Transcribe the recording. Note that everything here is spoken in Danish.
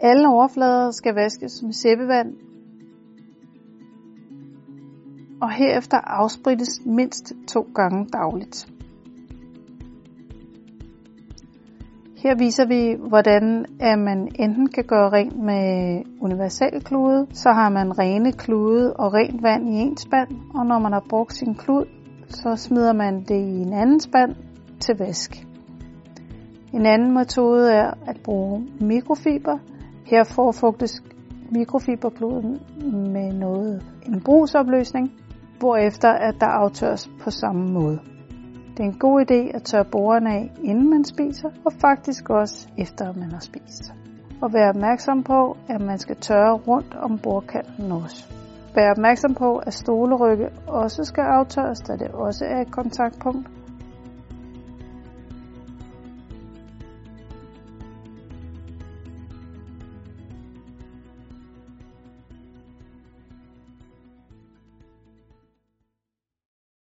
Alle overflader skal vaskes med sæbevand, og herefter afsprittes mindst to gange dagligt. Her viser vi, hvordan at man enten kan gøre rent med universalklude, så har man rene klude og rent vand i en spand, og når man har brugt sin klud, så smider man det i en anden spand til vask. En anden metode er at bruge mikrofiber. Her forfugtes mikrofiberkluden med noget en brugsopløsning, hvorefter at der aftørres på samme måde. Det er en god idé at tørre borerne af, inden man spiser, og faktisk også efter man har spist. Og vær opmærksom på, at man skal tørre rundt om bordkanten også. Vær opmærksom på, at stolerygge også skal aftørres, da det også er et kontaktpunkt,